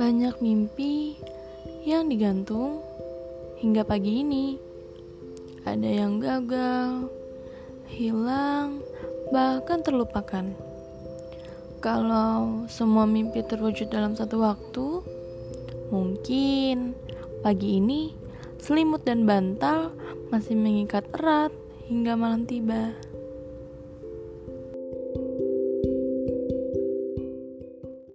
Banyak mimpi yang digantung hingga pagi ini. Ada yang gagal, hilang, bahkan terlupakan. Kalau semua mimpi terwujud dalam satu waktu, mungkin pagi ini selimut dan bantal masih mengikat erat hingga malam tiba.